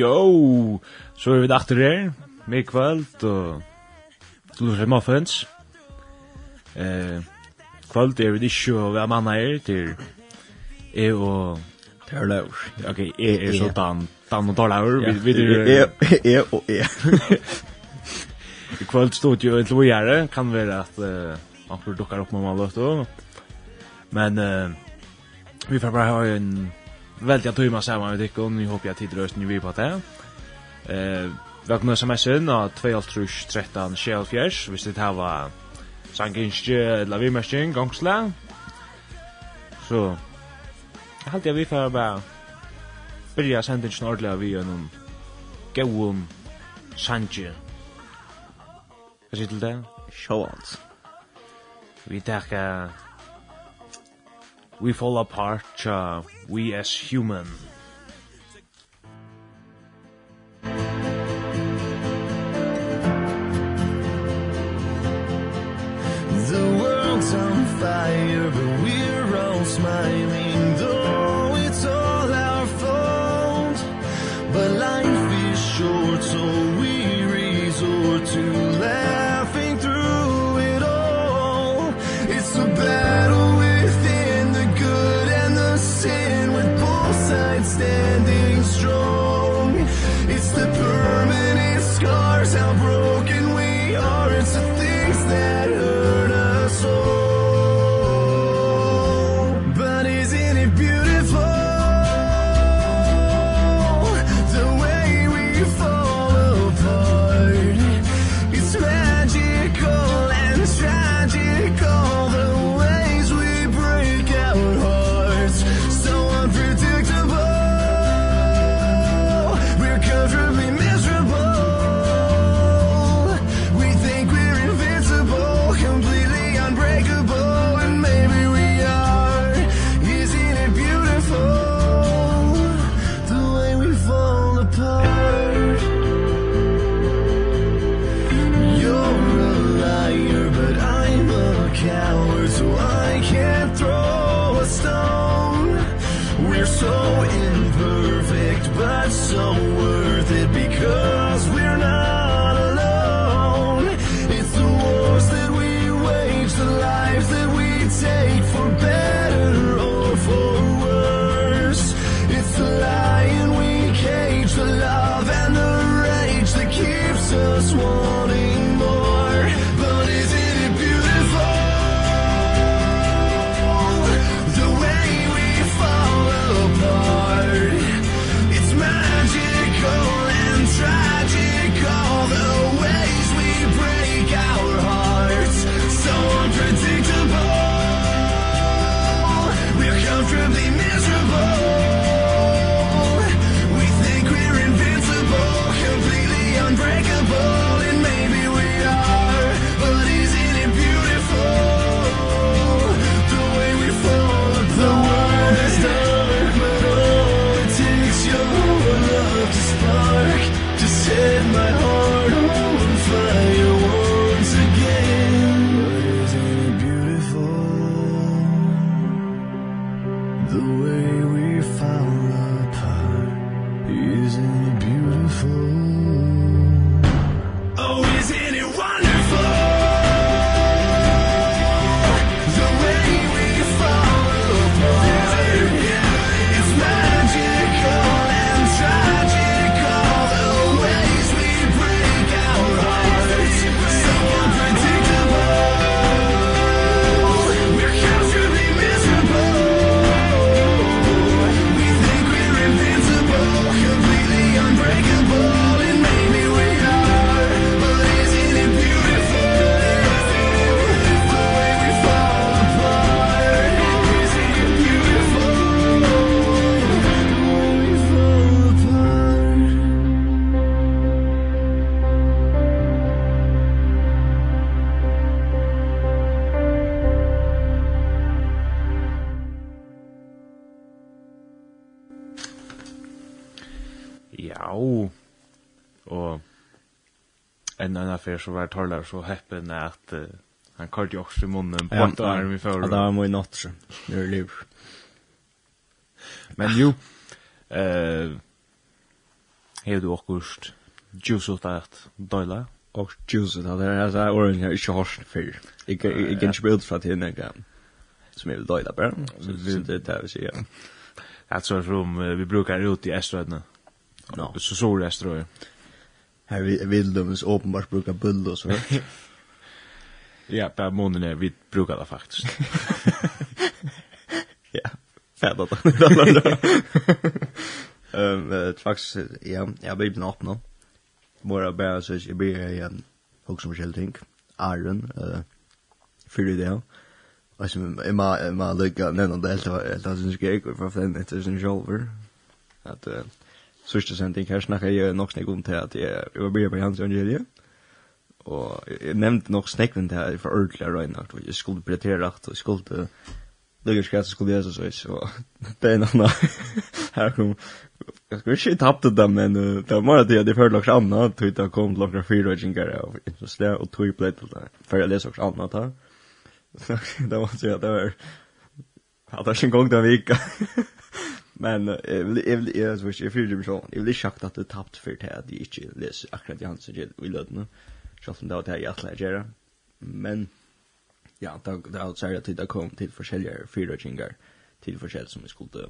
jo, så er vi dachter her, med kvöld, og Lose Muffins. Eh, kvöld er vi ikke å være manna her til jeg og... Per Laur. Ok, jeg er så Dan, Dan og Tar Laur, vi er... Jeg og jeg. I kvöld stod jo et lojere, kan være at man får dukkar opp med man løft Men vi får bare ha en väldigt att tömma samman med dig och nu hoppas jag tid rösten vi på det. Eh, välkomna sms'en av 213 Shellfjärs. Vi sitter här var sankinske eller vi märkning gångsla. Så halt jag vi för bara Byrja sända snart vi genom gåum sanje. sit til det? Showans. Vi tackar We Fall Apart, uh, We As Human. The world's on fire, but we're all smiling. så var Torlar så heppen att uh, han kallade ju också i munnen på ett arm i förra. Ja, det var min natt. Nu är liv. Men jo, eh, hej du åkust juice ut att dojla. Och juice ut att det är så här orange här, inte hårst för. Jag kan inte bilda för att hinna grann. Som jag vill dojla bara. Så det är det här vi säger. Alltså som vi brukar ut i Eströdna. No. Så så är Eströdna här vi vill de så uppenbart brukar bull och så. ja, på månen är vi brukar det faktiskt. ja, färdat då. Ehm, faktiskt ja, jag blir knappt öppna. Mora bara så jag blir igen också som själv tänk. Iron eh för det där. Och som är man man lägger nej, det helt helt så ska jag gå för fem minuter en själver. Att sørste sending her snakket jeg nok snakket om til at jeg var bryr på hans evangelie. Og jeg nevnte nok snakket til her for ordentlig å regne, at jeg skulle prioritere rett, og jeg skulle Lukas Kratz skulle Jesus så så det är nåna här kom jag skulle inte tappa det men det var mer det det för långt annat tog det kom långt fyra och jingar och så slä och tog play till det för jag läser också annat här det var så att det var hade jag en gång där vecka Men jag vill jag vill jag vill jag vill jag vill jag schakt att det tappt för det här det inte läs akkurat i hans i löden. Schafft det här i alla gera. Men ja, då då alltså jag det kom till försäljare fyra chingar till försäljare som vi skulle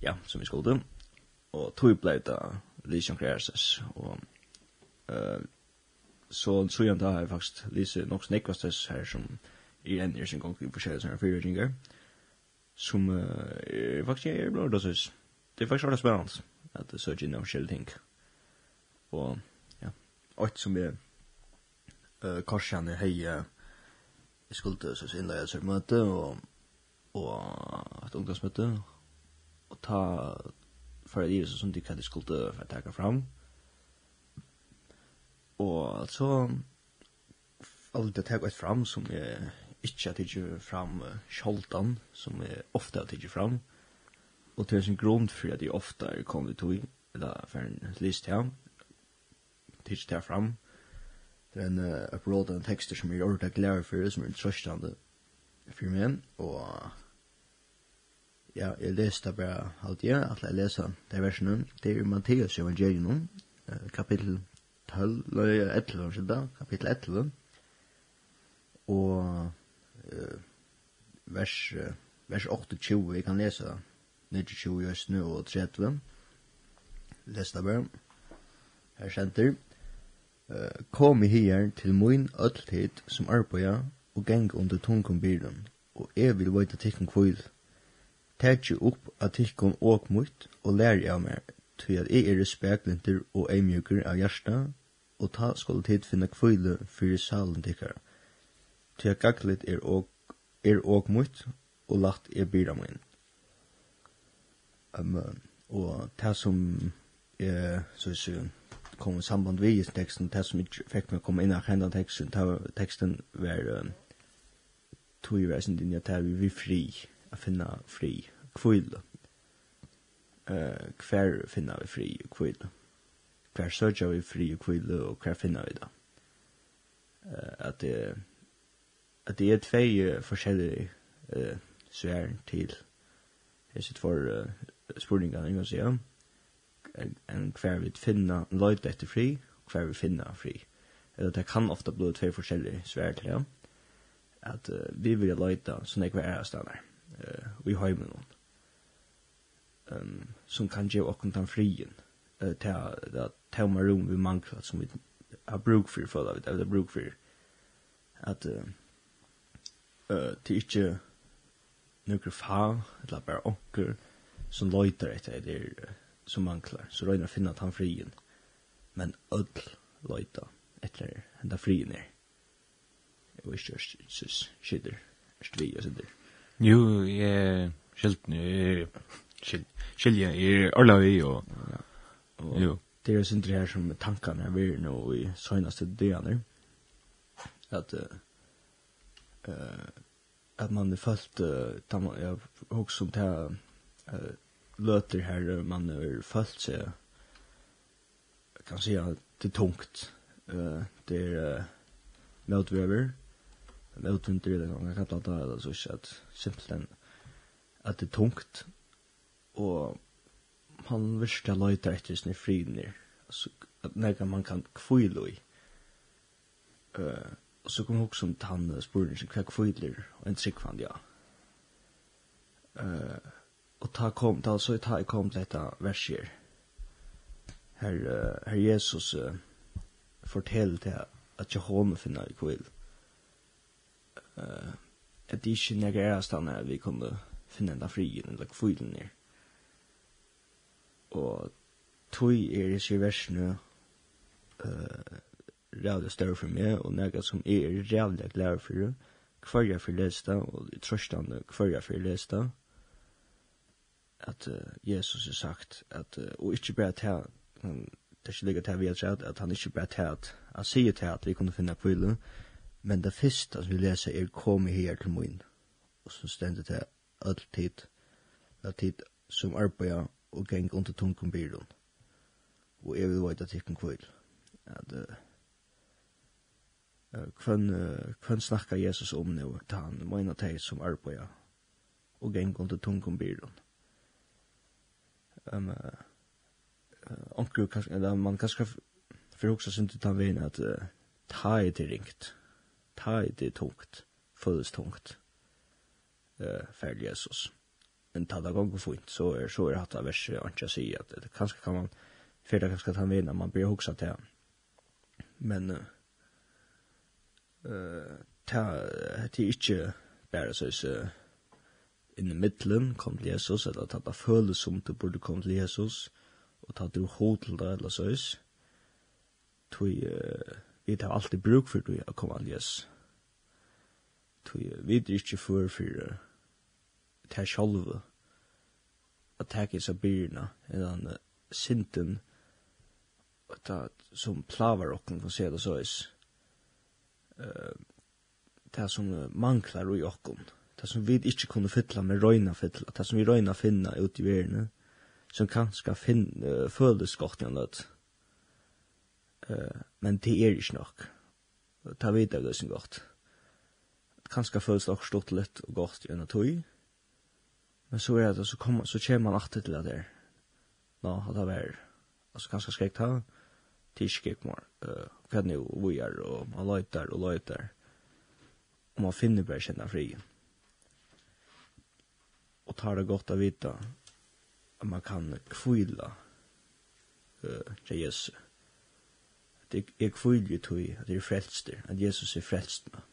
ja, som vi skulle och tog blev det Legion Crisis och eh så så jag där faktiskt Legion Nox Nickvastes här som i en sin gång till försäljare fyra chingar. Eh som uh, faktisk er blod, det synes. Det er faktisk veldig spennende at det søker inn av forskjellige ting. Og, ja, alt som er uh, korsene hei, jeg skulle så innleie et møte, og, og et ungdomsmøte, og ta for det er som de kan de skulle for å ta fram. Og så, alt det tar takke fram som jeg ikke har tidsi fram skjoldan, som jeg ofte har tidsi fram, og til sin grunn for at jeg ofte er kommet til, eller for en list her, til jeg fram, det er en uh, upload av tekster som jeg gjør det glede for, som er trøstande for meg, og ja, jeg leste bare alt jeg, at jeg leser det versene, det er Matteus evangelium, uh, kapittel 12, eller 11, kapittel 11, og vers, vers 8-20, vi kan lese 9-20 i snø og 30. Les det bare. Her senter. Kom i her til min ødeltid som arbeider og geng under tungum byrden, og jeg vil vite tikkun kvile. Tætje opp at tikkun åk mot og lær av meg, til at jeg er speklinter og eimjukur av hjersta, og ta skal tid finna kvile fyrir salen tikkara til at gaglit er og, er og mot, og lagt er byrda min. Um, og det som er, så er kom i samband vi i teksten, det som ikke fikk meg komme inn i hendan teksten, det teksten var um, tog i reisen din, at det er vi fri, å finne fri, kvile. Uh, hver finna vi fri og kvile. Hver søker vi fri og kvile, og hver finna vi da. Uh, at det uh, at det er tvei forskjellige uh, svær til jeg sitt for uh, spurningar en gang siden en hver vi finna løyt etter fri og hver vi finna fri. Eller det kan ofta bli tvei forskjellige svær til ja. at uh, vi vil løyta sånn jeg hver er stannar uh, vi har med noen um, som kan gjøre okken den frien uh, til at tema rom vi mangler som vi har bruk for for det har bruk for at uh, uh, til ikke nøkker fa, eller bare onker, som løyter etter det er, som mangler, så røyner å finne at han frien, men ødel løyter etter henne frien er. Jeg vet ikke, jeg synes, skjedder, stvi og sånt der. Jo, jeg skjelten, jeg skjelje, jeg er orla vi og, og jo. Det er sånt her som tankene er vi nå i søgnaste døgene, at uh, uh, at man er det fast tam jag också som ta uh, løter her man är fast så kan si at det er tungt. Uh, det er är motväver motvinter eller något kan ta det eller så at simpelthen at det er tungt. Og han viskar løyter etter sin frinir så att när man kan kvile i uh, Og så kom hun som tann spurte som kvekk fydler og en trikk tryggvand, ja. Uh, og ta kom, ta så ta kom til dette verset her. Uh, her Jesus uh, forteller til at Jehova finner i kvill. Uh, at det ikke nærke er stannet at vi kunne finne enda frien eller kvillen her. Og tog er i sin versene uh, rævlig større for meg, og nega som jeg er rævlig glad for, hver jeg får leste, og i trøstande hver jeg får leste, at uh, Jesus har sagt, at, uh, og ikke bare til, han, det er ikke ligget til vi har sagt, at han ikke bare til at, han sier til at vi kunne finne kvile, men det første som vi leser er kom her til min, og så stendet det alltid, alltid som arbeider og geng under tungkombyrån, og jeg vil vite at jeg kan kvile, at uh, kvann kvann snakka Jesus om nu ta han meina tei som arbeida og geng under tungum byrdon. Um, uh, onkel kanskje eller man kanskje for hugsa til ta vein at uh, ta i det ringt. Ta i det tungt. Føles tungt. Uh, fer Jesus. Men ta da gong fint så er så er hatt hatta vers anka si at kanskje kan man fyrir kanskje ta vein man blir hoksa til. han. Men uh, ta det er ikke bare så så in the middlen kom til Jesus eller ta det føles som du burde komme til Jesus og ta du hod til det eller så is tui uh, vi tar alltid bruk for du å komme til Jesus. Tui vi er ikke for for uh, ta sjolve at ta ikke så byrna uh, sinten ta som plavar okken for se det så is uh, det som manklar i okkom, det som vi ikke kunne fytla med røyna fytla, det som vi røyna finna ut i verden, som kanskje finna, uh, føles godt igjen løtt. Uh, men det er ikke nok. Ta vidt av det som godt. Kanskje føles nok stort litt og godt gjennom tog, men så er det, så, kommer, så kommer man alltid til det der. Nå, at det er, altså kanskje skrekt ha, tidskik morgen, uh, hva nu vi er, og man løyter og løyter, Og man finner bare kjenne fri. Og tar det godt å vite at man kan kvile uh, til Jesus. At jeg, jeg kvila jo tog at jeg er frelster, at Jesus er frelst meg.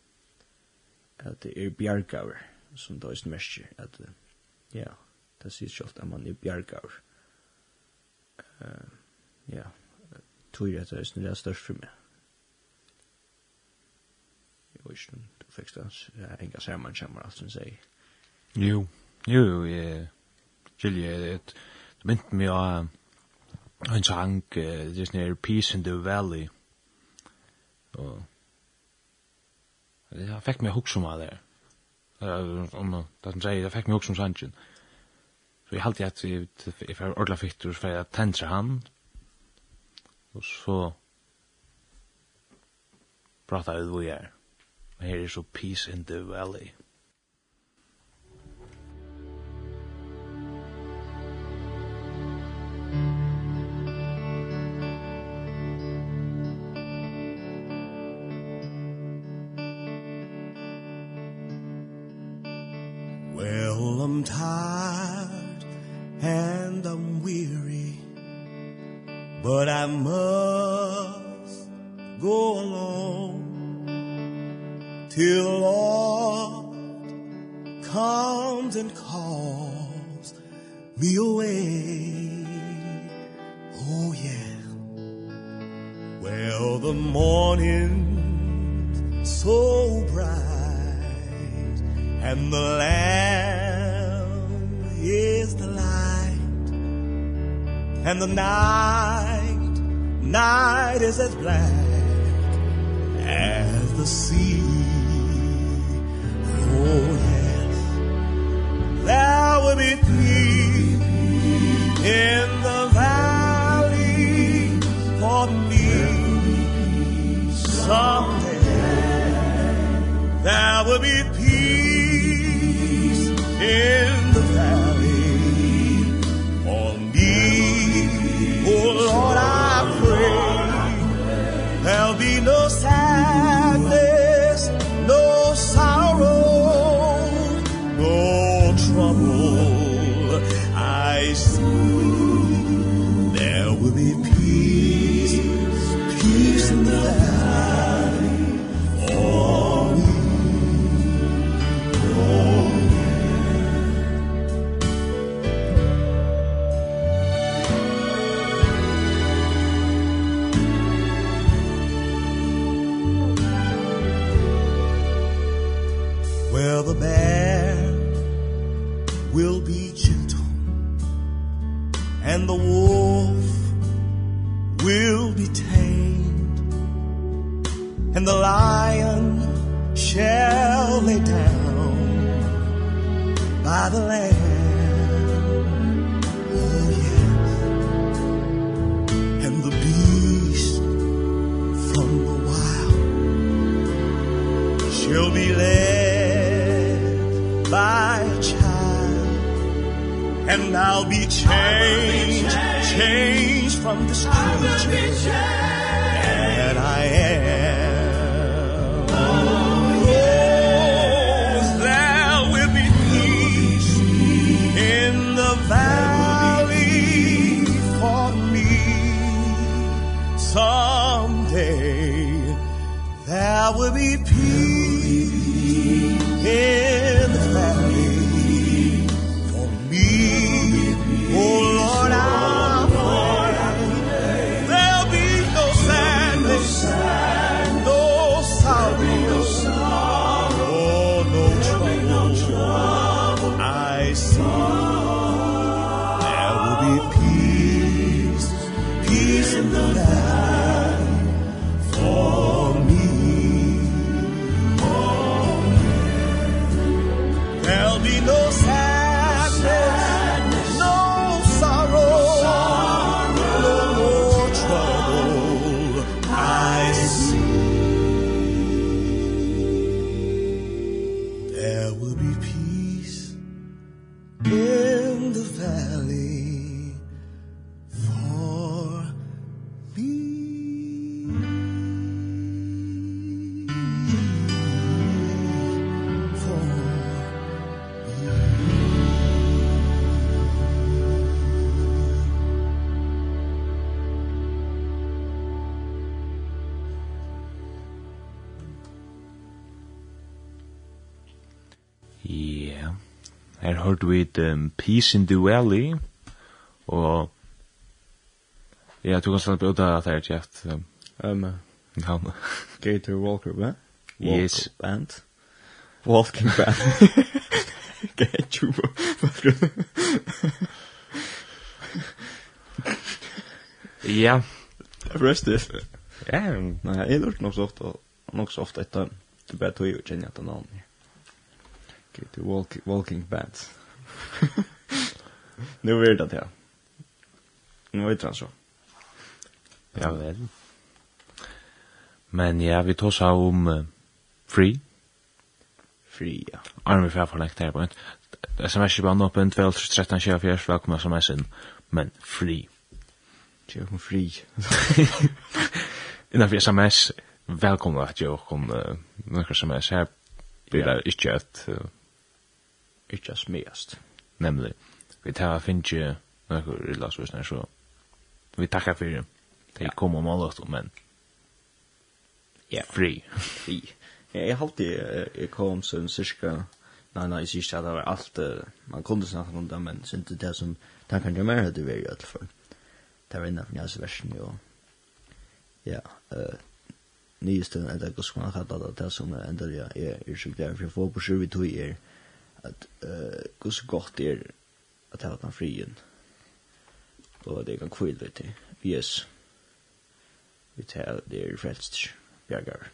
At jeg er bjergaver, som da er mest at uh, ja, det sier selv at man er bjergaver. Uh, ja, tog jeg at det er størst for meg ikke du fikk det, jeg enga ser man kommer alt som sier. Jo, jo, jo, jeg, Gilje, det Det mynt meg av en sang, det er sånn Peace in the Valley, og det fikk meg hukse som av det, om det sier, det fikk meg hukk som sannsyn. Så jeg halte at jeg, jeg var ordentlig fikk, så jeg tendre han, og så pratar vi vidare her er så peace in the valley. by the land oh yes and the beast from the wild shall be led by a child. And I'll be changed changed from this creature will be peace. høyrte vi um, Peace in the Valley, og ja, du kan slett ut av at jeg har kjeft. Um, ja. Gator Walker, hva? Yes. Band? Walking Band. Gator Walker. Ja. Røstis. Ja. Nei, jeg lurte nok så ofte, nok så ofte etter, du bare tog jo kjenne etter navnet. Gator Walking Band. Walking Band nu är det det. Nu är det så. Ja väl. Men ja, vi tar så om uh, free. Free, ja. Arme för för nästa på. SMS är bara öppen 12 13 24 välkomna som SN. Men free. Jag är free. Innan vi SMS välkomna att jag kom några SMS här. Det är inte uh, ikke er smest. Nemlig, vi tar finnes nøkker i lasvisene, så vi takkar Det til kom og målet, men ja, fri. Fri. Jeg alltid jeg kom som cirka, nei, nei, jeg sier ikke at det var alt, man kunne snakke om det, men synte det som tankene jeg mer hadde vært i alle fall. Det var innenfor jeg versen, jo. Ja, nyeste, eller hva skal man kalla det, det som enda ja, jeg er så glad for å få på sju vi tog er, at uh, gus godt er at ha den frien og det kan kvill det til yes. Vi tar det er frelst bjergar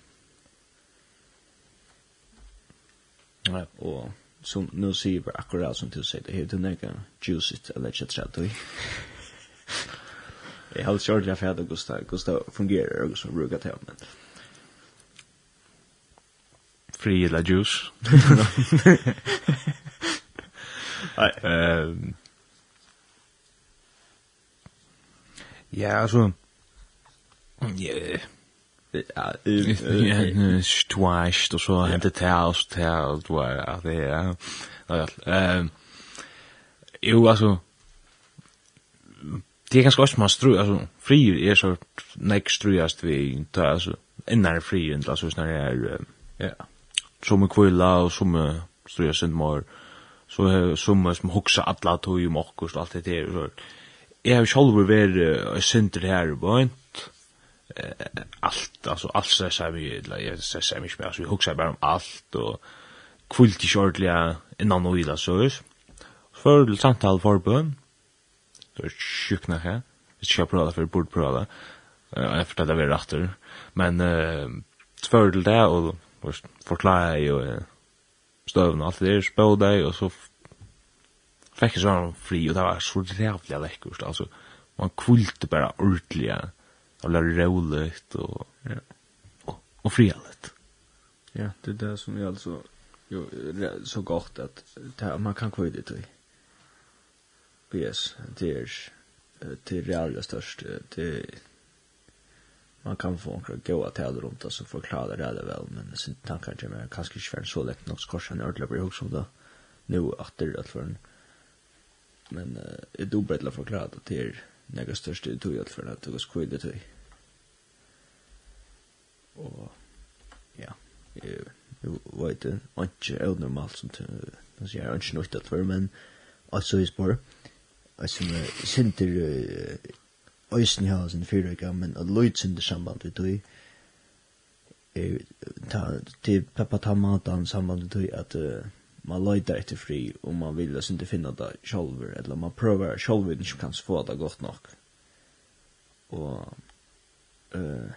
ja. og som nu sier vi akkurat som du sier det er du nekka juicet, eller ikke trett og jeg har kjørt jeg fyrir Gustav Gustav fungerer og så brukar til, men fri eller juice. Nei. Ehm. Ja, altså. Ja. Ja, ja, twice og så hente tæs tæs du er det ja. Nej, ehm. Jo, altså det er ganske også man stru, altså, fri er så nek struast vi, ta, altså, innar frier, altså, det er, ja, som kvilla og som strøya sindmar, så som som hugsa alla tog om okkurs og alt det der. Så. Jeg har sjálfur vært uh, sindur her bønt, uh, alt, altså alt stressar vi eller jeg stressar mig ikke, altså vi hugsa bara om alt, og kvilt i kjordlega innan og illa så Før til samtale for bøn, det er sjukna her, vi skal prøve for bordprøve, og jeg det vi rattur, men uh, før det, og och förklara ju stövna allt det der, spå deg, og så fick jag sån fri, och det var så jävla läckert alltså man kvulte bara ordentlig, og roligt och ja. och, och frialet. Ja, det är det som är alltså jo, så gott att det, man kan kvile til. Yes, det är det är det allra störst det man kan få några goda täder runt och så förklarar det det väl men sin tankar till mig kanske inte för så lätt något korsen när det blir också då nu åter det att för men det är dubbelt att förklara det till några största det tog jag för att det skulle det till och ja jag vet inte är normalt som det så jag är inte något att för men alltså i spår alltså sinter øysen har sin fyrrøyga, men at løytsynder samband vi tog er ta til pappa ta matan samband vi tog at uh, man løytar etter fri og man vil at ikke finna det sjolver eller man prøver sjolver ikke kan få det godt nok og uh,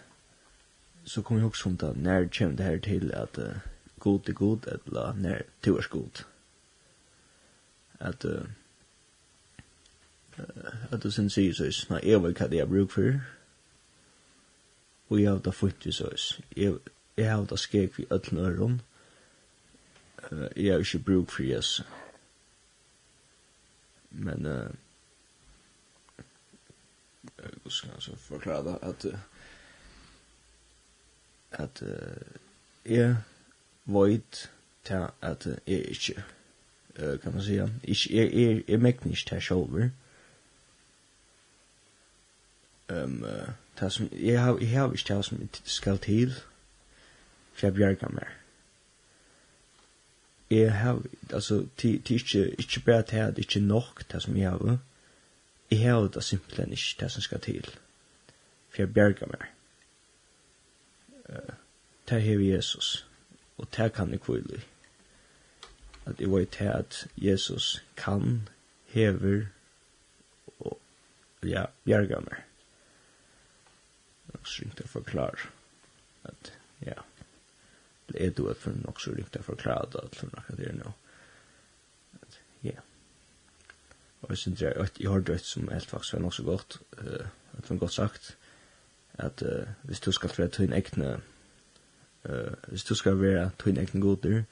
så kom jeg også om det når kommer det her til at uh, god er god eller når du er god at uh, at du sin sier så, nei, jeg vet hva det er bruk for, og jeg har det fint vi så, jeg, jeg har det skjeg vi ødlen øren, jeg har ikke bruk for jes. Men, uh, jeg skal altså forklare det, at, at uh, jeg vet til at jeg ikke, uh, kan man si, jeg, jeg, jeg, jeg mekner ikke til sjolver, um, uh, som, jeg, har, jeg har ikke det som skal til for jeg bjerger meg. Jeg har, altså, det er ikke, ikke bare til at det ikke er nok det som jeg har. Jeg har det simpelthen ikke det som skal til for jeg bjerger meg. Uh, det har Jesus, og det kan jeg kvile. At jeg vet at Jesus kan, hever, og ja, bjerger meg så ringt å forklare at, ja, det er du for nok så ringt å forklare det alt for noe det er nå. At, ja. Og jeg synes jeg, jeg har det som helt faktisk var nok så godt, uh, at hun godt sagt, at uh, hvis du skal være tøyn egne, uh, hvis du skal være til en egne goder,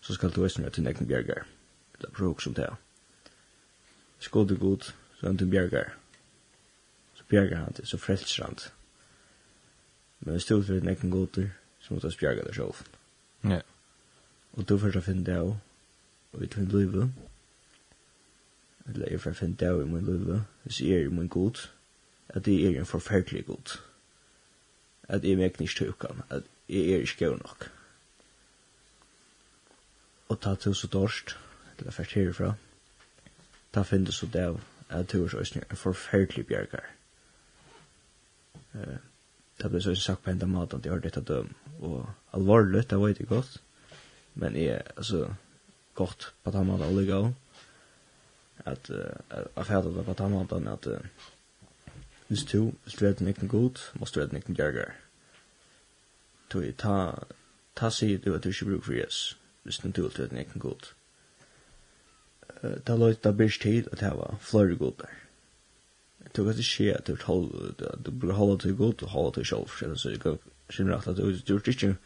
så skal du også være en egne bjergar. Det er som det er. Skåd du god, så er han tøyn bjergar. Så bjergar han til, så frelser han til. Men det stod för en egen goter som måste spjärga där själv. Ja. Och då först finna det och vi tog en liv. Eller jag får finna det i min liv. Hvis jeg er i min god, at det er en forferdelig god. At jeg meg ikke tøkken, at jeg er ikke gøy nok. Og ta til så dårst, eller først herifra, ta finn finne så det av at du er så en forferdelig bjergar. Eh, det ble så ikke sagt på enda maten jeg ordet dette døm. Og alvorlig, det var ikke godt. Men jeg, altså, godt på den måten alle gav. At, uh, jeg fædde det på den måten at, uh, hvis du hvis du ikke god, må du redde ikke gjerger. Tog ta, ta sier du at du ikke bruker for Jesus, hvis du vil den ikke god. Uh, Det løyte da bryst tid at jeg var flere god der du kan ikke se at du burde holde til god og holde til sjolv, så jeg kan skjønne at du du gjør ikke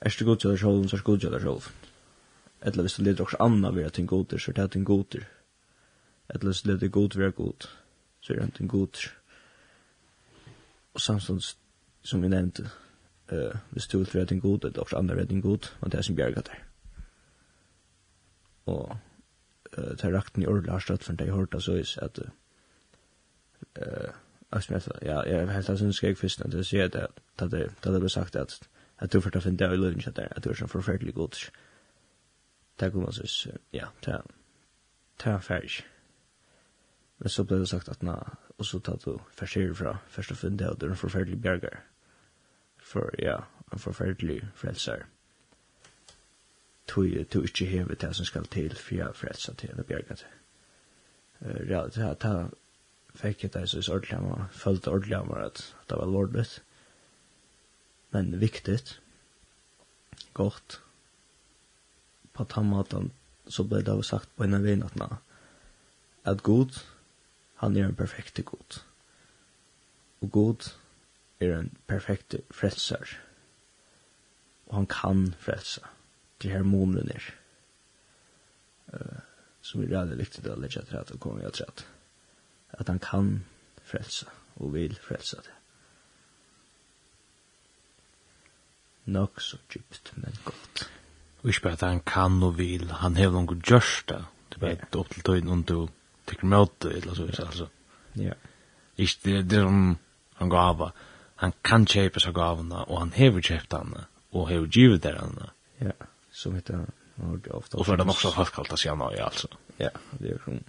er du god til deg sjolv, så er du god til deg sjolv. Eller hvis du leder også anna ved at du er god så er det at du er god til. Eller hvis du leder god ved at god, så er det at du er god til. Og samstånd som vi nevnte, eh hvis du vil være en god, eller også andre være en god, og det er som bjerget der. Og eh tar er rakten i ordet, Lars Rødfjern, det jeg hørte, så er at uh, eh uh, ja jag har helt sen skägg fisk när det ser det att det det blev sagt att att du för att finna i lunch där att du är så förfärligt god. Det kommer så ja, det det är färdigt. Men så blev det sagt att na och så tar du förser fra första funda och det är en förfärlig bjärgar. För ja, en förfärlig frälsare. Tui tu ikkje hevet det som skal til for jeg till til en bjergat. Ja, det her, fikk jeg det så ordentlig av meg, følte ordentlig av meg at det var lordet. Men viktig, godt. På den måten så ble det sagt på en av veien at god, han er en perfekt god. Og god er en perfekt frelser. Og han kan frelse. Det her månen er. Uh, som er veldig viktig å legge til at det kommer jeg til at at han kan frelsa og vil frelsa det. Nok så djupt, men godt. Og ikke bare at han kan og vil, han hever noen god gjørst det. Det er bare opp til tøyden om du tykker med åt det, eller så, altså. Ja. Ikke det, det er som han gav, Han kan kjøpe seg gavene, og han hever kjøpt henne, og hever givet der henne. Ja, som heter han. Og for det er nok så fast kalt å si han, også, altså. Ja, det er som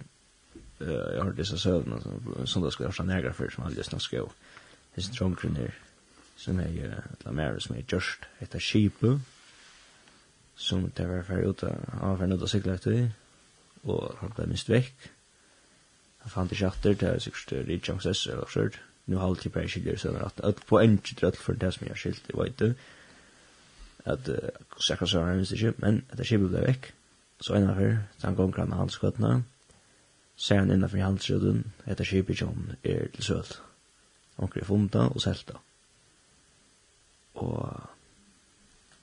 jag har dessa sövna som då ska jag stanna för som alldeles nog ska. Det är drumgrun här. Som är ju la mer som är just ett sheep som det var för ut av en ut cykla till och har blivit mist veck. Jag fann det chatter där så stör det chances eller så. Nu har alltid bara skiljer så att att på en trött för det som jag skilt det var inte att säkra så här han men det sheep blev veck. Så en av her, han går grann hans skötna, ser han innanfor handelsrøden etter skipetjon er til søl. Onker er funda og selta. Og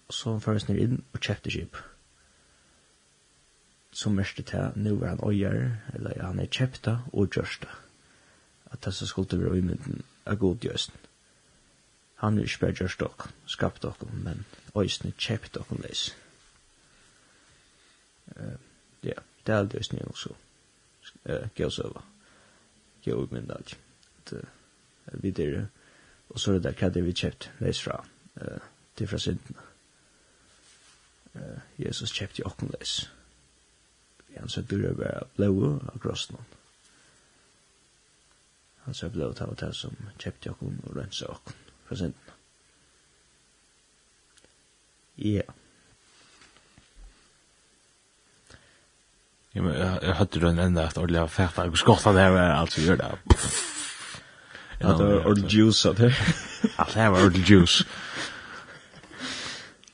så føres han inn og kjøpte skip. Så mørste til nå er han øyer, eller ja, han er kjøpta og gjørsta. At det så skulle være umynden av god gjøsten. Han er ikke bare gjørst dere, skapt dere, men øysten er kjøpt dere leis. Ja, det er aldri øysten er nok så eh gå så va. Gå ut med det. Det vi där och så det där kan det vi köpt läs fra eh till från synden. Eh Jesus köpte ju också läs. Vi han så dyra var blå across någon. Han så blå ta ta som köpte jag och rensa och från synden. Ja. Yeah. Jag men jag hade den ända att ordla färta och skotta där var allt vi det. Ja, det var ordla juice av det. Allt det var ordla juice.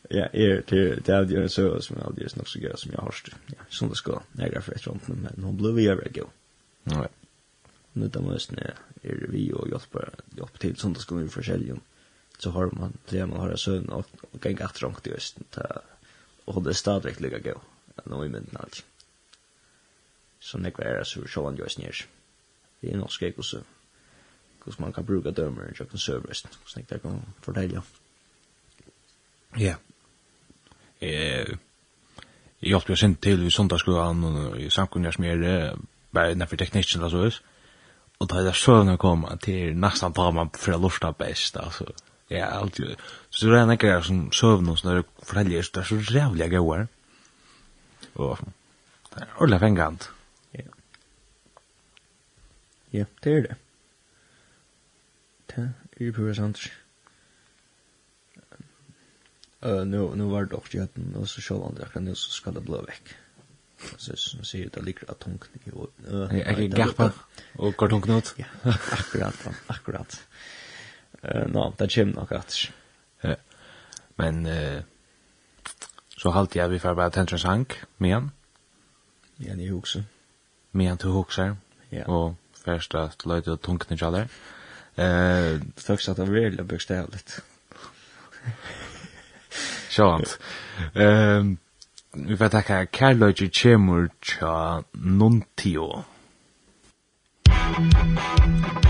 Ja, er til det er det så som jag aldri snackat så gøy som jeg har hörst. Ja, som det ska. Jag går för ett runt men hon blev ju över gå. Nej. Nu då måste ni er vi och hjälpa til sånn det skal vi försälja. Så har man det man har så och gänga att drunk det östen ta och det stadigt lika gå. Nu i midnatt så nekva er det så sjåan jo snir. Det er norsk eik også, hos man kan bruka dømer i kjøkken søvrest, hos nekva jeg kan fortelja. Ja. Jeg hjelpte jo sint til i sundagsskolan og i samkunnig som jeg er bare innenfor teknikken og så vis. Og da jeg søvnene kom til nesten tar man fra lorsta best, altså. Ja, alltid. Så det er en ekkert som søvn og sånne forteljer, så det er så rævlig gøy. Og det er ordentlig fengant. Ja, det er det. Det er pura sant. Uh, nu, nu var det også jätten og så kör andra kan nu så skal det blå vekk. Så som sier, det ligger av tungt. knick i åt. Jag kan gappa och kort hon knut. Ja, akkurat, akkurat. Uh, nå, det kommer nok at. Ja. Men eh så halt jag vi för bara tension sank men. Ja, ni huxar. Men du huxar. Ja. Och först att löjde tungt ni jalle. Eh, först att det vill jag börja lite. Ehm vi får tacka Karloji Chemur cha Nuntio. Thank.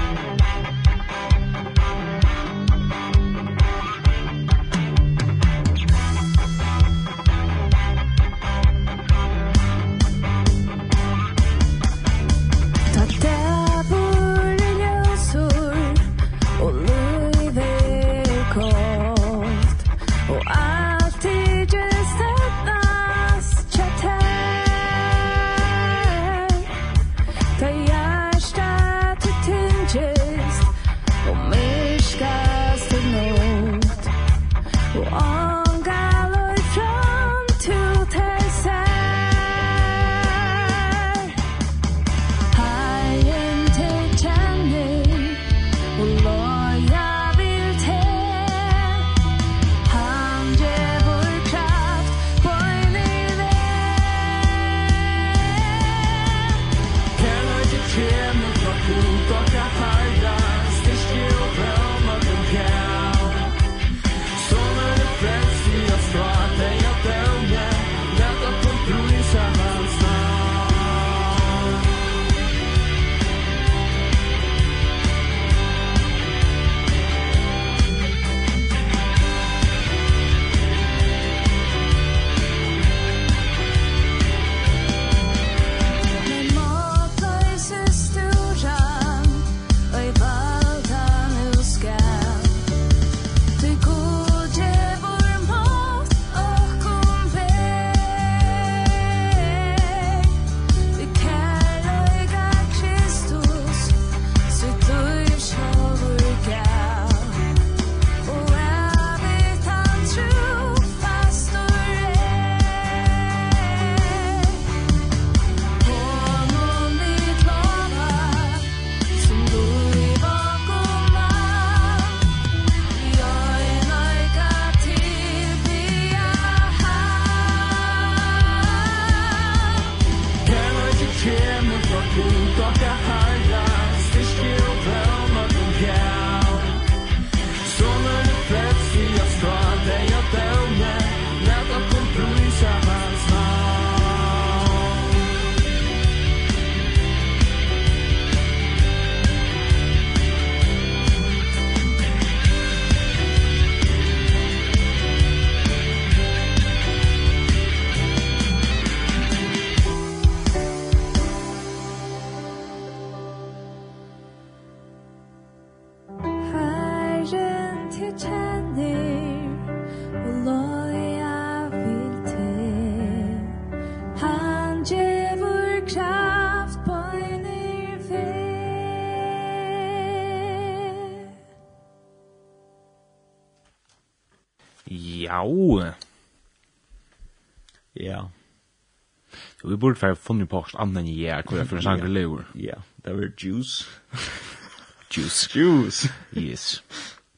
vi burde för funnet på oss annan i är kvar för en sangre lever. Ja, det var juice. juice. Juice. Yes.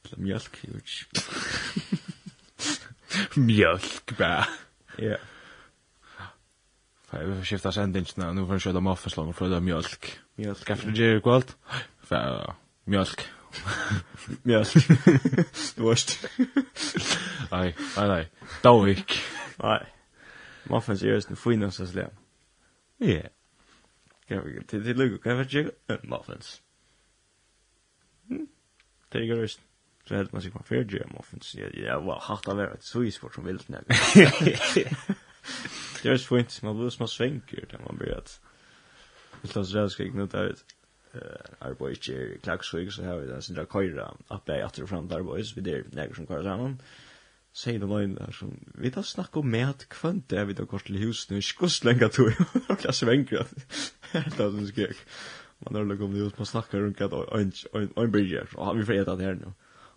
Eller Mjölk. Mjölk bara. Ja. För vi får skifta sendingen nu för att köra mafferslag och föda mjölk. Mjölk. Kaffe det är kvalt. För mjölk. Mjölk. Det varst. Nej, nej, nej. Dawik. Nej. Muffins är just en finaste släpp. Ja. Kan vi till till Lugo kan vi checka muffins. Mm. Det går just. Så helt man sig på fair jam muffins. Ja, ja, vad hatt av det så is för som vill snälla. Det är så fint, man blir små svänker där man blir att Det tas så skrik nu där ut. Eh, Arboys Jerry Klaxvig så har vi den där köra. Att det åter fram där boys vi der några som kör samman sier det line der som vi tar snakk om mat, att kvant där vi tar kort till hus nu skust länge då och klass vänker att det som skrek man har lugg om det hus, man snackar rundt at en en bridge och vi får äta det här nu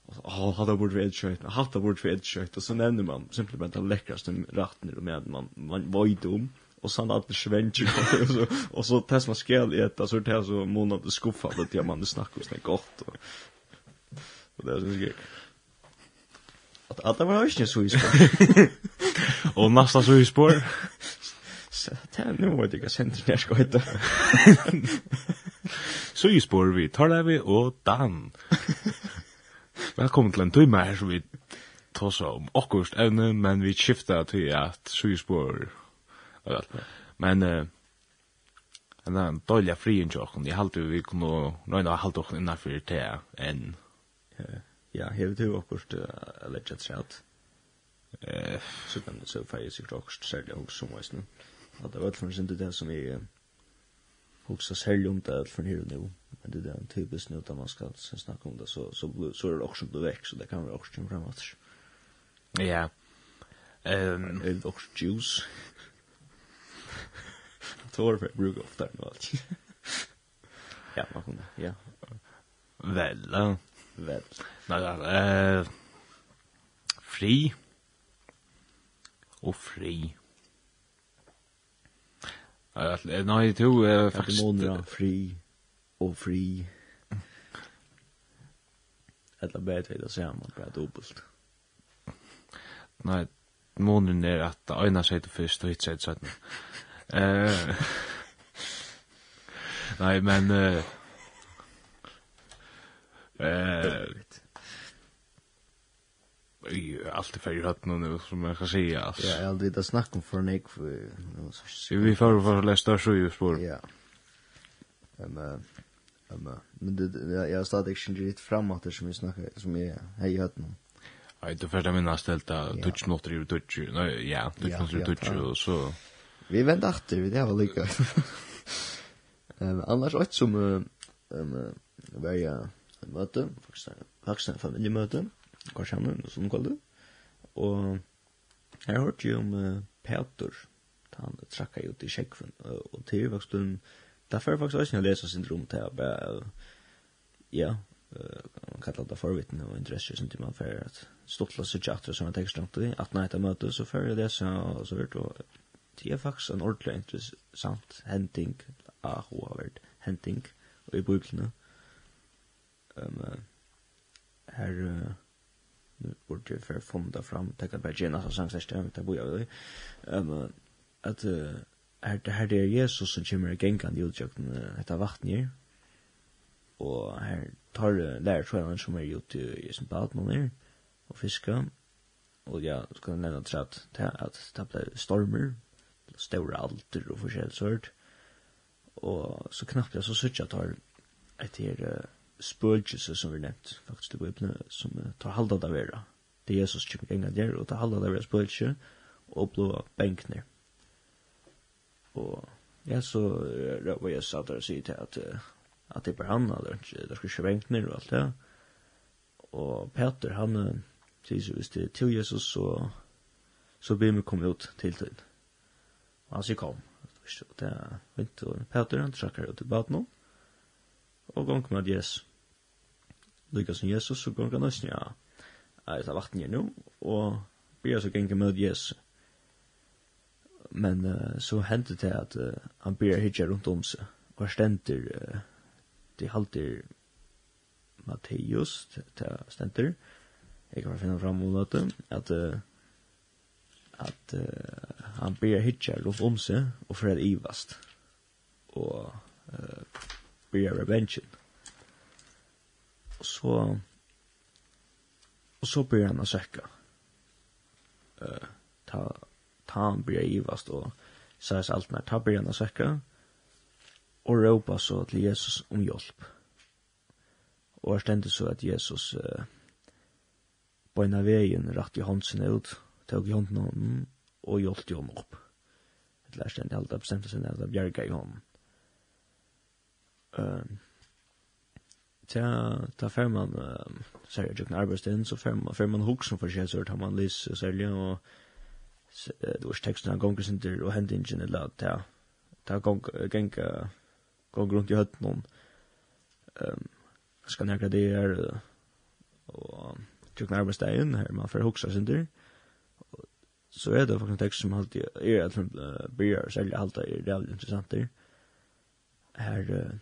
och hade bort vi edgekött hade bort vi edgekött og så nevner man simpelthen den lekkraste ratten och med man man var om, dum och sen att det svänger och så och så test man skall äta så det här så månad skuffa det man snackar så gott och det är så skrek Att alla var ju så i Och nästa så i spår. Så där nu vad det kan när ska heta. Så i spår vi tar det vi och dan. Välkommen till en timme här så vi tar så om akkurst ännu men vi skiftar till att så i spår. Men eh en annan fri en jokken. Jag halte vi kunde nöjna halte oss innanför det än. Ja. Ja, hevet du akkurat uh, legger et. Eh, så kan du se feil sikkert selja og sum som veis nu. At det var alt for sin det som vi hoksa særlig om det alt for nu. Men det er typisk nu da man skal snakke om det, så, så, så er det akkurat vekk, så det kan være akkurat som fremover. Ja. Ehm, det är också juice. Tor med bruk ofta nu allt. Ja, man kunde. Ja. Väl. Vel. Nei, eh fri og fri. Nei, to eh faktisk måneder fri og fri. Eller bare tøyda man bare dobbelt. Nei, månen er at det øyne seg til først og hitt seg til 17. Nei, men... Uh, Eh. Allt det färger hatt nu som jag kan säga alltså. Ja, jag hade det snack om för Nick för Så vi får för lästa så ju spår. Ja. Men men det jag jag stod inte riktigt framåt som vi snackar, som jag hej hatt nu. Nej, det första minna ställta touch not driver touch. Nej, ja, touch not driver touch och så. Vi väntar efter, vi det var lika. Ehm annars åt som ehm vad jag en møte, vaksne familiemøte, kanskje han, noe sånn kallet. Og jeg hørte jo om uh, Peter, da han trakka ut i kjekven, og til faktisk hun, derfor er faktisk også jeg leser syndrom til at bare, ja, man kallar det forvitne och intresse som till man för att stottla sig chatta som en tekstrant i, att när det möte så för jeg det, og så vart og det är faktiskt en ordentlig intressant henting, ah, hun har vært henting, og i bøyblene, Um, her, nu borde jag för fonda fram, täcka på Gina som sang särskilt, jag vet inte, boja vi. Um, att uh, här, her det er Jesus som kommer gängan i utjökten, etter detta vattnet och här tar uh, lærer lärarskällan som er gjort i sin badmån og fiskar, og ja, skal jeg nevne til at, det at det ble stormer, store alter og forskjellig sørt, og så knappt jeg så sørger jeg tar etter uh, spøkelse som vi nevnt faktisk i Bibelen som uh, tar halda det vera. Det er Jesus kommer enga der og tar halda det vera spøkelse og blå benkner og ja så var jeg satt der og sier til at uh, at det er bare han eller ikke, det er ikke benkner og alt det. Og Peter han uh, sier så hvis det er til Jesus så så blir vi kommet ut til tiden. Og han sier kom. Og det er vint, og Peter han trakker ut i baden og gong med Jesus lykka som Jesus, så går han nesten, ja, jeg tar vatten her nå, og blir så gengge med Jesus. Men uh, så hendte det at uh, han blir hitja rundt om seg, og er stenter, uh, de halter Matteus, det stenter, jeg kan finne fram om dette, at uh, at uh, han ber hitja rundt om seg og for at ivast. Og uh, ber revengen Og så, og så blir han å sjekke. Uh, ta, ta han blir givast og sæs alt mer. Ta blir han å sjekke. Og råpa så til Jesus om hjelp. Og er stendig så at Jesus uh, bøyna veien rett i håndsen ut, tog i hånden om og hjelpte honom opp. et lærste enn det halda bestemte seg ned av bjerga i hånden. Uh, ta ta fer man så jag tycker arbetsdagen så fer man fer man huxen för sig så tar man lys så där och det var texten gånger sen där och hände ingen eller att ta ta gång gång gång runt i hött någon ehm ska några det och tycker arbetsdagen här man fer huxa sin där så är det faktiskt en text som alltid är att börjar sälja alltid är det intressant där här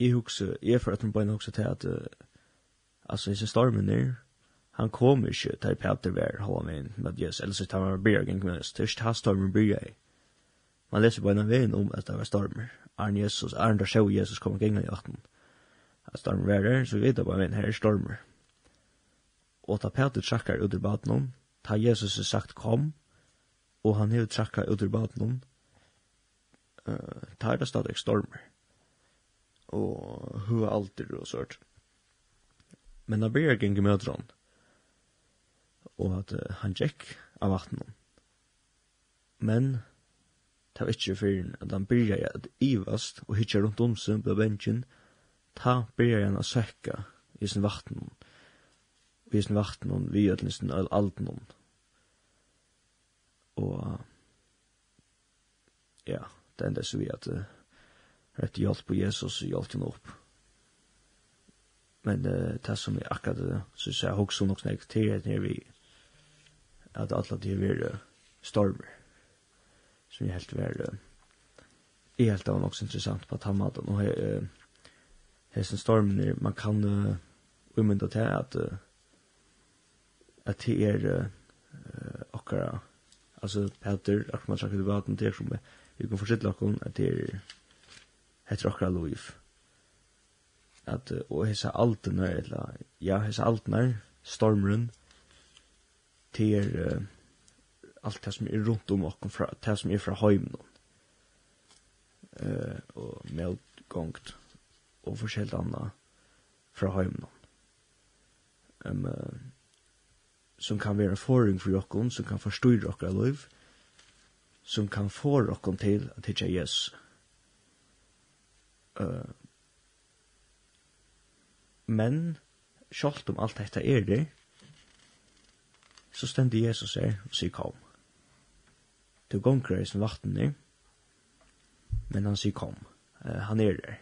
jeg husker, jeg for at hun bare husker til at, uh, altså, disse stormen der, han kom ikke til Peter Vær, hva med en, men yes, ellers tar han bare gang med oss, tørst har stormen bryr jeg. Man leser bare en veien om at det var stormer. Arne Jesus, Arne der sjø Jesus kom gang i vatten. At stormen var der, så vet jeg bare en her er stormer. Og ta Peter trakkar ut i baden om, ta Jesus har sagt kom, og han har trakkar ut i baden om, uh, er det stadig stormer og hur alltid og sånt. Men när Berg gick med og at uh, han gick av vattnet. Men det var ikke fyrir at han byrja at ivast og hitja rundt om seg på bensjen, ta byrja han å søkka i sin vatten, vi sin vatten, vi gjør den sin alden. Og ja, det enda så vi at uh, rett hjelp på Jesus og hjelp henne opp. Men uh, det som er akkurat det, så sier jeg også nok snakket til at når vi at alle de er uh, stormer. Som jeg helt var uh, jeg helt av nok interessant på at han hadde nå uh, hesten stormen er, man kan uh, umynda til at uh, at det er uh, akkurat altså Peter, akkurat man snakker til vaten, det som vi kan forsitte lakken at det er heter okra loiv. At, og hessa alten er, eller, ja, hessa alten er, stormrun, til er, uh, alt det som er rundt om okkom, fra, det som er fra heimnon. Uh, og medgångt, og forskjellt anna fra heimnon. Um, uh, som kan være forring for okkom, som kan forstyrre okra loiv, som kan få okkom til at hitja Jesus. Uh, men, sjalt om alt dette er det, så stender Jesus her og sier kom. Du gonger er som vatten der, men han sier kom. Uh, han er der.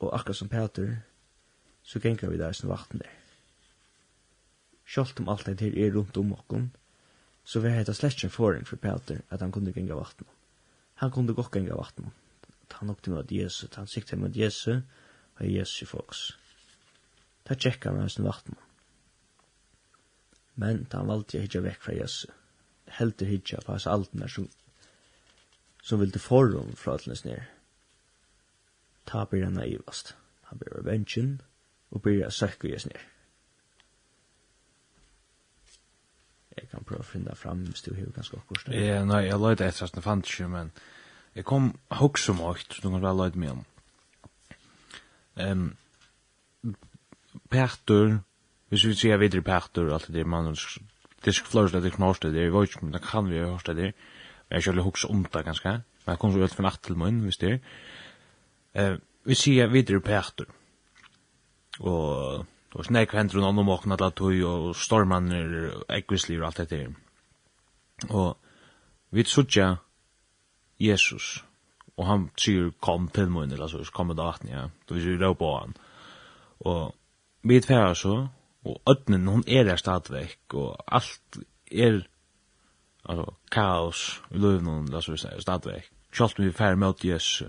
Og akkurat som Peter, så ganger vi der som vatten der. Sjalt om alt dette er rundt om okken, så var det slett ikke en foring for Peter at han kunne genge vatten. Han kunne godt genge vakten han åkte mot Jesu, han sikte mot Jesu, og Jesu folks. Da tjekka han hans vaktmann. Men da han valgte å hitja vekk fra Jesu. Helt til hitja på hans altmer som, som vilde forrum fra atlenes ned. Ta blir han naivast. Han blir revengen og blir søkku Jesu ned. Jeg kan prøve å finne fram hvis du har ganske akkurat. Ja, nei, jeg løyde etter at det fant ikke, men... Jeg kom hoks om høyt, så du kan være løyt med om. Um, Petter, hvis vi sier videre Petter, alt det der mannen, det er flørst at jeg kan hørste det, jeg vet ikke men det kan vi hørste det, men jeg kjøler hoks om det ganske, men jeg kom så ut for natt til munn, hvis det er. Uh, vi sier videre Petter, og og snakk hendur hon om okna at tøy og stormanir, ekvislir og alt dette. Og vi suttja Jesus. Og han sier, kom til min, eller så, kom med daten, ja. Då vi sier, rå på han. Og vi tverra så, og ødnen, hon er der stadvekk, og alt er, altså, kaos i løvnen, eller så, stadvekk. Kjolt vi færre mot Jesus.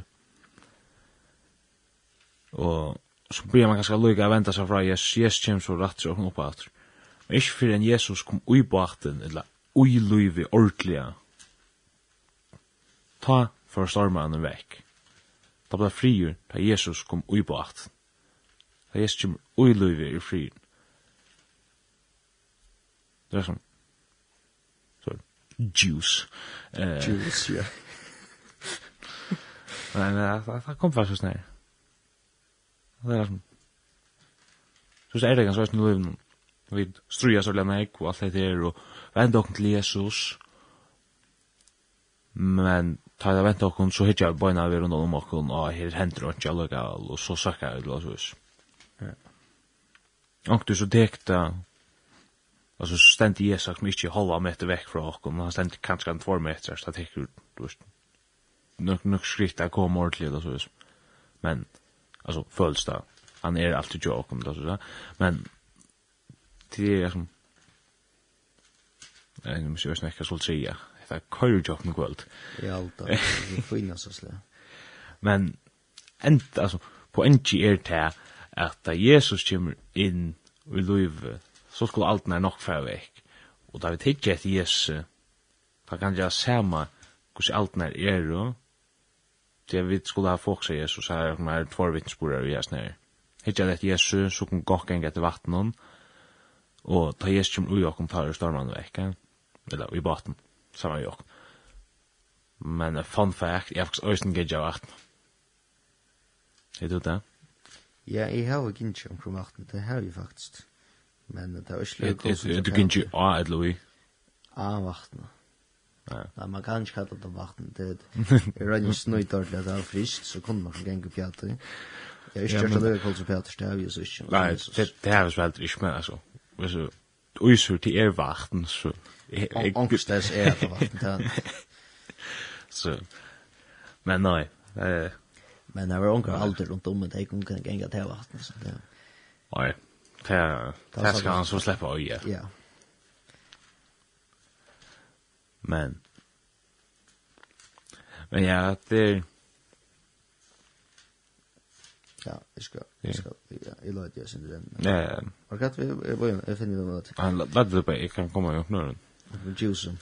Og så blir man ganske lukka å vente seg fra Jesus, Jesus kommer så rett og opp oppa Men ikke fyrir enn Jesus kom ui på achten, eller ui løyvi ordelig, Ta for storma han vekk. Da ble friur da Jesus kom ui på at. Ta Jesus kom ui løyve i friur. Det er sånn. Så, juice. Uh, juice, ja. Nei, nei, det kom faktisk nær. Det er sånn. Så er det ganske veist i løyve Vi struja så lennig og alt det der og vend okken til Jesus men ta det vent okkur, så hittar jeg beina vi rundt om okkur, og her hender ikke jeg og så søkker jeg til oss. Og du så dekta, altså så stendt jeg sagt, ikke halva meter vekk fra okkur, han stendt kanskje en tvår meter, så det er du vet, nok, nok skritt jeg kom ordentlig, og så men, altså, føles det, han er alltid jo okkur, eller så men, det er som, jeg må ikke snakke, så å si, det er køyre ikke kvöld. Ja, alt det er fina så slik. Men, ent, altså, på enki er det at da Jesus kommer inn i livet, så skulle alt nær nok fra vekk. Og da vi tidkje etter Jesus, da kan jeg sama hvordan alt nær er, og det vi skulle ha folk seg Jesus, her er det tvær vittnesborer vi er snær. Hittar etter Jesus, så kan gokk enn etter vattnet, og da Jesus kommer ui okkom tar stormann vekk, eller i baten saman jo. Men fun fact, jeg har faktisk øysen gidget av 18. Er du det? Ja, jeg har ikke gidget omkring 18, det har jeg faktisk. Men det er ikke løy. Er du gidget av et løy? Av 18. Ja, Nei, man kan ikke kalla det vatten, det er rannig snøyt ordentlig at det er friskt, så kunne man genge pjater. Jeg har ikke kjørt at det er kallt som pjater, det er jo så ikke. Nei, det er jo så veldig ikke, men altså, hvis du, Uysur, til er vatten, så... Ångstens är för vatten. Så men nej. Eh men det var onkel alltid runt om det kom kan gänga till vatten så det. Nej. Det det ska han så släppa öja. Ja. Men Men ja, det Ja, jeg skal, jeg skal, ja, jeg la det jeg synes det. Ja, ja. Var det vi, jeg finner det den. Han la det på, jeg kan komme og åpne den juice.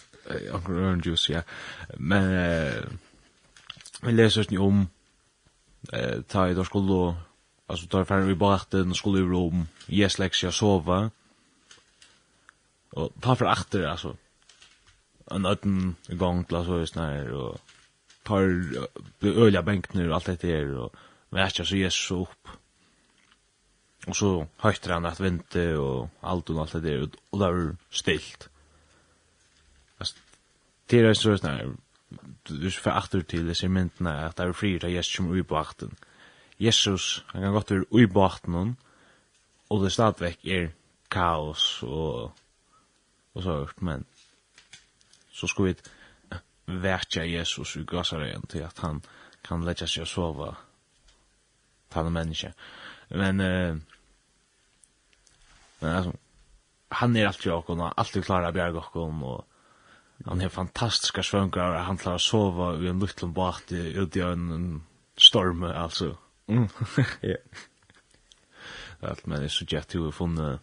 Onkel ørn juice, ja. Men eh vi läser ju om eh ta i då skulle altså ta fram vi bara den skulle i rom. Yes, Lexia sova. Og ta för achter altså En öten gång till så just när och tar öliga bänknar och allt det är och värsta så Jesus upp. Och så höjter han att vänta och allt och allt det är och där stilt det er så sånn, du skal få achter til disse myndene, at det er fri til Jesus som ui på. Jesus, han kan godt være ui på og det stadigvæk er kaos og, og så hørt, men så skal vi verkja Jesus i gassaren til at han kan letja seg å sova tal menneske. Men, uh, men altså, han er alltid okkur, alltid klara bjerg okkur, og han har fantastiska svönkar han klarar att sova i en liten båt ute i en storm alltså. Mm. ja. Allt men det är så jätte hur funnit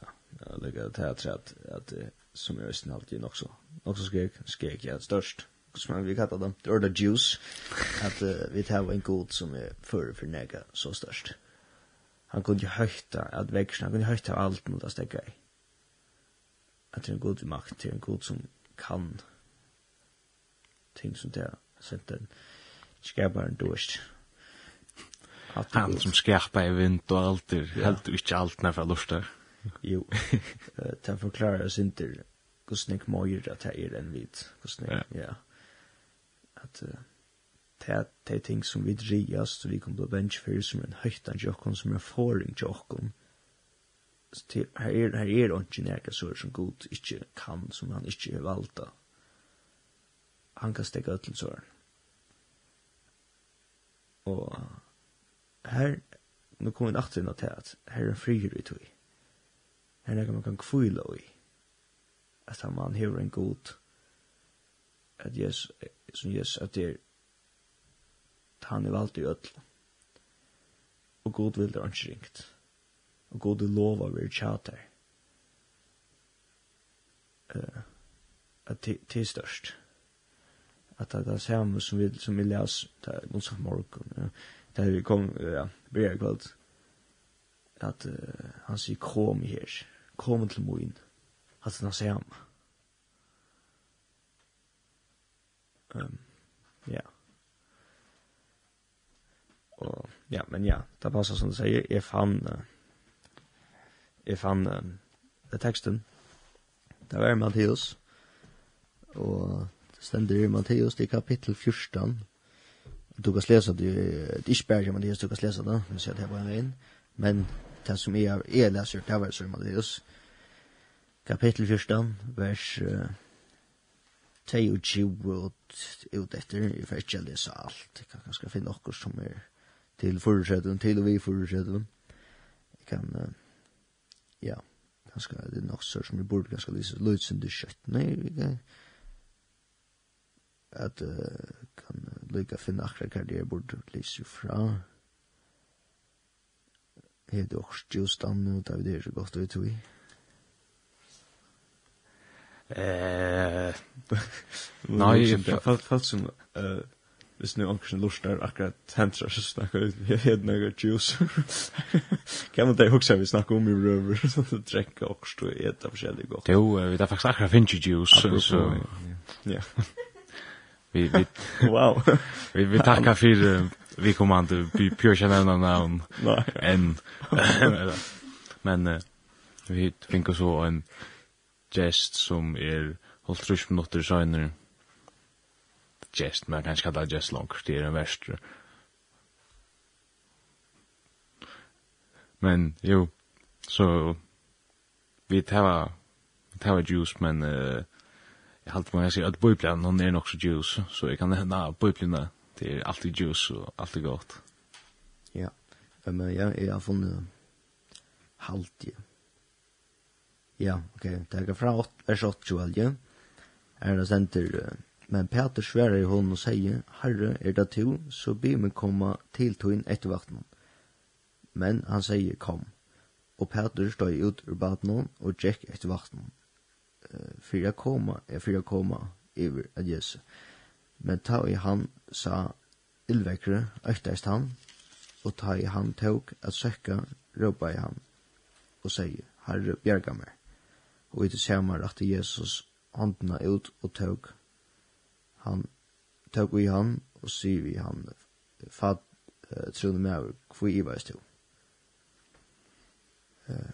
ja, er det här till att, att som jag visste alltid också också skrek, skrek jag störst som man vill kalla dem, or the juice. Att uh, vi tar en god som är före för nega så störst han kunde ju höjta att växeln, han kunde höjta allt mot att stäcka i att det är en god makt, det är en god som kan ting som det er sent den skapar en dost. Han som skapar i vind og alt er ja. helt ikke alt når jeg luster. Jo, den forklarer oss ikke hvordan jeg må gjøre at jeg er en hvit. Hvordan ja. ja. At uh, det er ting som vi drias, så vi kommer til å bench for som en høytan jokken, som er en foring jokken her er, her er ikke nærke sår som god ikke kan, som han ikke er valgt av. Han kan stekke ut til sår. Og her, nå kommer vi natt inn til at her er en frier i tog. Her er man kan kvile i. At han man hever en god, at Jesus, som Jesus, at det er, han er valgt i ødel. Og god vil det ikke ringt og god lov av er tjater. Uh, at det er størst. At det er det samme som vi, som vi les, det er noen som morgen, ja. det er vi kom, ja, blir jeg kvalt, at uh, han sier kom her, kom til moin, at det er det samme. Um, ja. Og, ja, men ja, det passer som du sier, jeg fann, uh, jeg fann uh, teksten. Det var Matteus, og det stender i Matteus, det er kapittel 14. Du kan lese det, det er ikke bare Matteus, du kan lese det, hvis jeg tar på en veien, men det som jeg, jeg leser, det var så i Matteus, kapittel 14, vers uh, 22 ut etter, jeg får ikke lese alt, jeg kan kanskje finne noe som er til forutsettet, til og vi forutsettet. Jeg kan... Uh, ja, ganske, det er nok så som vi burde ganske lyse, løysen det kjøtt, nei, vi kan, at uh, kan lykka finne akkurat hva det er burde lyse fra, er det også stjøstan, og det er det så godt å vite vi. Eh, nei, jeg følte som, eh, hvis nu onkursen lustar akkurat tentra, så snakkar vi hedna och juice. Kan man ta huxa vi snackar om i röver så att dricka och stå och äta gott. Jo, vi där faktisk akkurat finns juice så. Ja. Vi vi wow. Vi vi tackar för vi kommer inte bli pure nämna namn. En men vi finner så en gest som er holdt trus minutter senare gest, men jag kan inte kalla det gest långt, det er en värsta. Men jo, så vi tar vi tar juice, men uh, jag har alltid man säger att bibeln hon nok så juice, så jeg kan nämna bibeln det er alltid juice og alltid godt. Ja, men ja, jeg har funnet halvtid. Ja, Ja, ok, det er fra 8, vers 8, 12, ja. Er det senter Men Peter sverar i hon og sier, Herre, er det to, så be meg komma til toin etter vakten. Men han sier, kom. Og Peter støy ut ur baden og tjekk etter vakten. For jeg koma, er for jeg koma, iver at Jesu. Men ta i han sa illvekre, økteist han, og ta i han tåg at søkka, råpa i han, og sier, Herre, bjerga meg. Og i det samme rette Jesus håndna ut og tåg han tog i han og sier vi han fad uh, trunne med over hvor i veis til uh,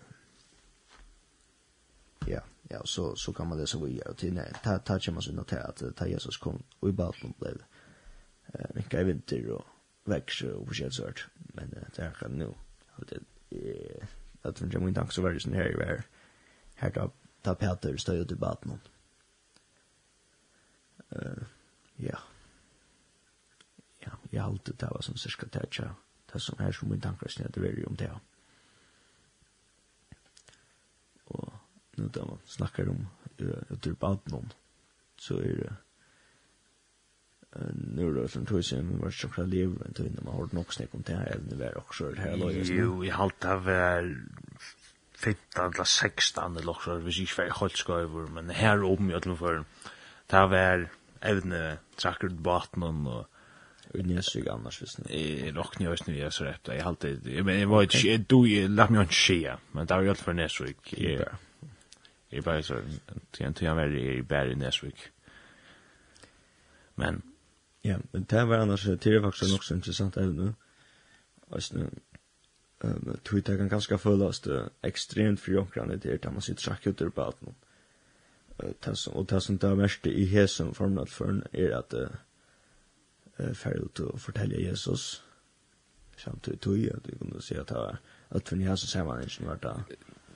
ja ja så så kan man lese så vi og til. Nei, ta ta kan man så notera att ta Jesus kom og i Balton blev eh men i vinter og vekst og försöka sørt. men det är kan nu och det är att de jammin tanks över sånn her var här då ta Peter stöd i Balton Uh, Ja. Ja, jeg har alltid det var sånn cirka det ikke, det som er som min tanker snedet veri om det. Og nu da man snakker om uturbaten så er det nu då som tog sig med vart chokla lever men tog innan man har nog snäck om det här även var också det här laget. Jo, i halvt av var 15 eller 16 eller också, hvis ikke var helt skøyver, men her om i alle fall, det var evne tracker baten och Unnjösig annars visst nu. Jag rockar ju visst nu er så rett, jeg halte... alltid jag men jag var ju du lagt meg ikke skje, Men det var jo alt for Nesvik. Jeg Jag bare så tänkte jeg var i Berg i Nesvik. Men ja, men det var annars det er är faktiskt också intressant även nu. nu Tog Twitter kan ganske ganska det ekstremt för jonkran det där man sitter tracker på allt och det som det mest i hesen format för är att eh färd ut och fortälja Jesus. Samtidigt tog jag du vi kunde se att det att för ni har så ser man inte vart det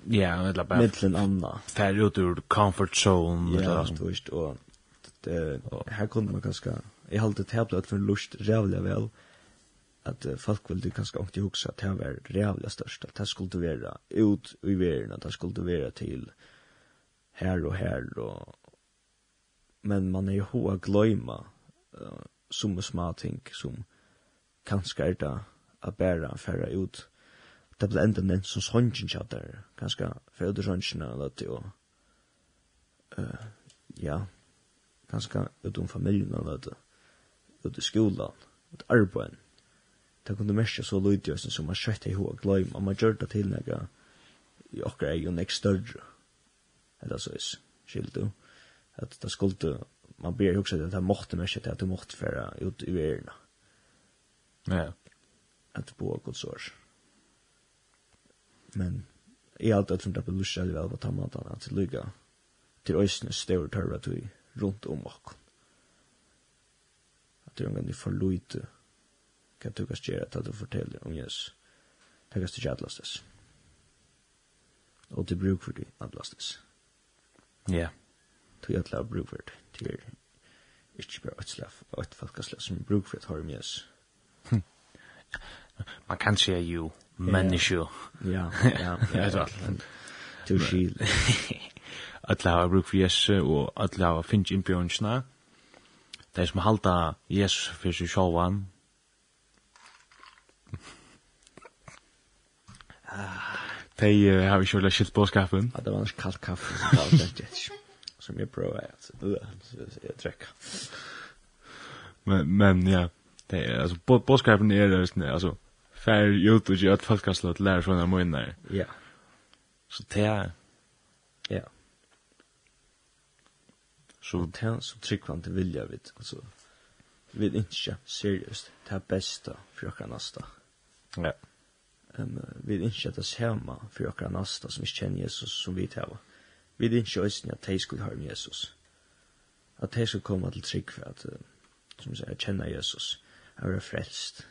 ja eller bara mittlen anna färd ut ur comfort zone ja du visst och det här kunde man ganska i allt det här blivit för lust rävliga väl att folk vill det kanske inte huxa att det var rävliga at det skulle være ut i verden, at det skulle være til her og her og men man er jo hoa gløyma uh, som små ting som kanskje er det a bæra färra ut det blir enda nevnt som sången tjatar kanskje för ut sången og det och uh, ja kanskje ut om familjen eller det ut i skolan ut arbeid det kunne mesja så lydjösen som man skjøtt i hoa glömma man gjør det til nega i åker er jo nek større eller så is skilt du at det skulle man ber också att det måste man inte att du måste föra ut i världen ja. Att bo god sort men i allt att fundera på lusha väl vad tar man att till lyga till ösnes stor törra till runt om och att det är en för lite kan du kanske göra att du fortäller om Jesus tackast till Atlastes och till bruk för det Atlastes Ja. Tog jeg til å bruke for det. Det er ikke bare et slav, et folkeslav som bruker for et hormjøs. Man kan se jo menneske. Ja, ja, ja. Du skil. Alla har bruk for Jesu, og alla har finnst innbjørnsna. Det er som halda Jesu for seg sjåvan. Ah de har vi kjørt skilt på skaffen. Ja, det var en kaldt kaffe som kallt det ikke. Som jeg prøver at jeg trekker. Men, men ja, det er, altså, på, på skaffen er det, altså, fær ut og gjør at folk har slått lære sånne måneder. Ja. Så det er, ja. Så det er så tryggvann til vilja, vet, altså, vi er ikke seriøst, det er besta for dere nasta. Ja. Ja um, vi er ikke det samme for akkurat nasta som ikke kjenner Jesus som vi tar. Vi er ikke også at de skulle høre med Jesus. At de skulle komme til trygg for at, som sier, kjenne Jesus, at være frelst.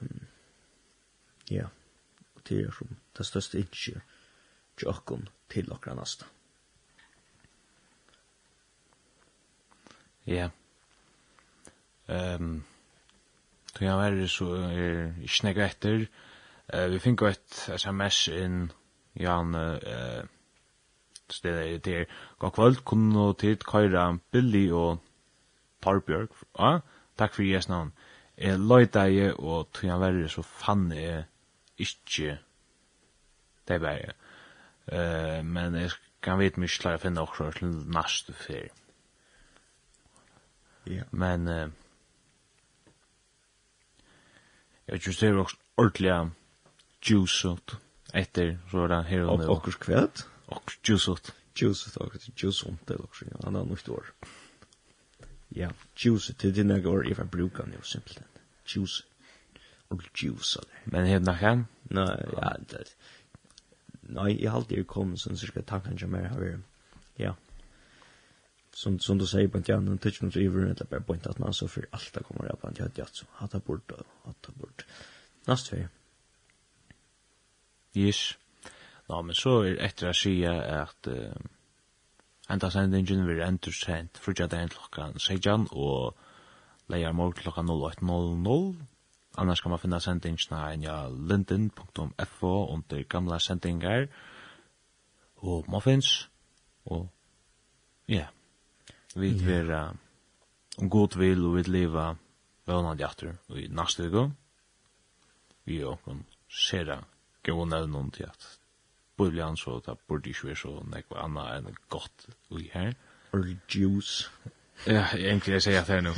Um, ja, og det er som det største ikke til akkurat til akkurat nasta. Ja. Ehm um tog jeg være så er ikke nek etter. Uh, vi fikk et sms inn, ja han, uh, stedet er til, god kvöld, kunne tid køyra Billy og Torbjørg, ja, takk for jes navn. Jeg løyta jeg, og tog jeg være så fann jeg ikke det bare. Uh, men jeg kan vite mye klare å finne også til neste ferie. Ja. Men, uh, Jag just det också ordliga juice ut. etter så där og nå. Okkurs kvätt och juice ut. Juice ut och juice ut det också. Ja, annan något år. Ja, juice det dina går if I brukar nu simpelt. Juice och juice där. Men helt nachan? Nei, ja, det. Nei, jeg har alltid kommet sånn, så ska tanken ju mer her. Ja som som du säger på att jag inte tycker något över eller bara på att man så för allt det kommer upp att jag att så hata bort hata bort nästa vecka. Yes. Nå, men så är etter å si att uh, enda sendingen vil enter sendt för jag den klockan sejan och lejer mot klockan 08.00 annars kan man finna sendingarna en ja linden.fo under gamla sendingar och muffins och ja yeah. Vi yeah. vera om god vil og vi leva vøvnad jatter og i næste uke. Vi er åkken sera gøvn evnen til at Biblian så det burde ikke være så nekva anna enn godt ui her. or juice. Ja, egentlig jeg sier det her nå.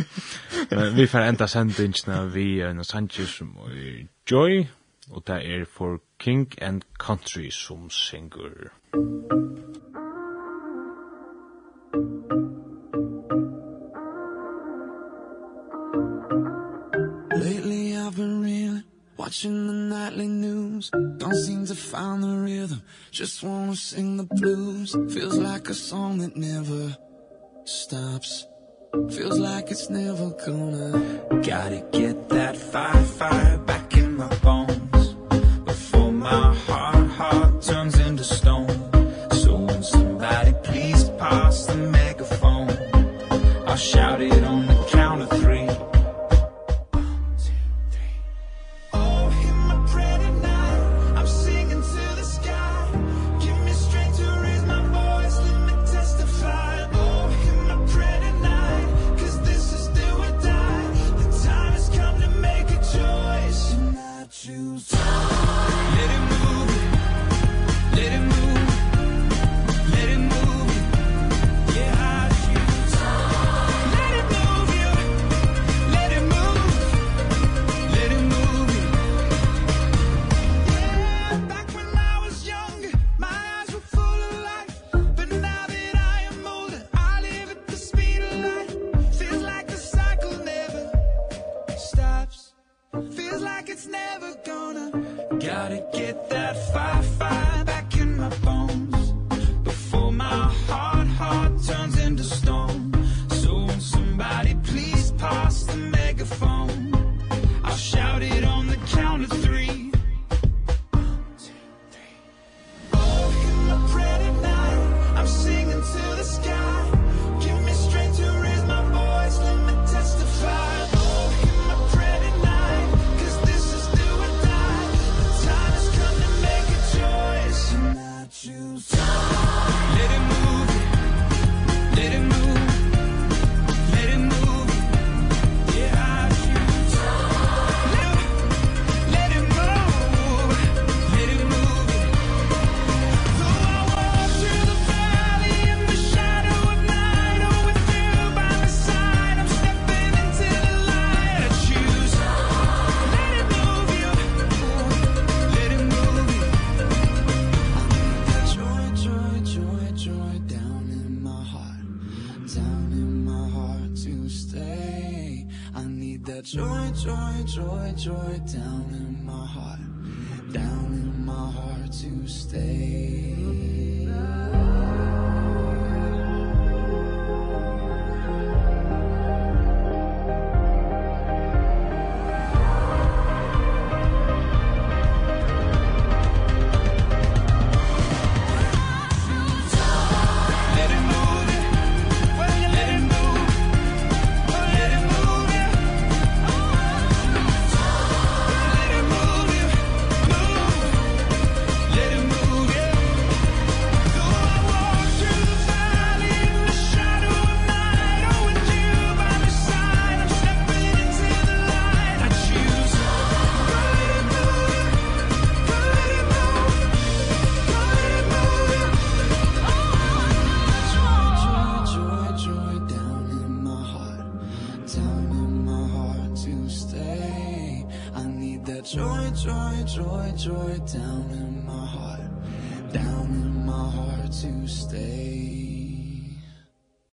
Men vi får enda sendingsna vi er en Sanchez som er Joy, og det er for King and Country som synger. Thank you. Lately I've been reeling Watching the nightly news. Don't seem to find the rhythm. Just wanna sing the blues. Feels like a song that never stops. Feels like it's never gonna Gotta get that fire, fire back in my bones.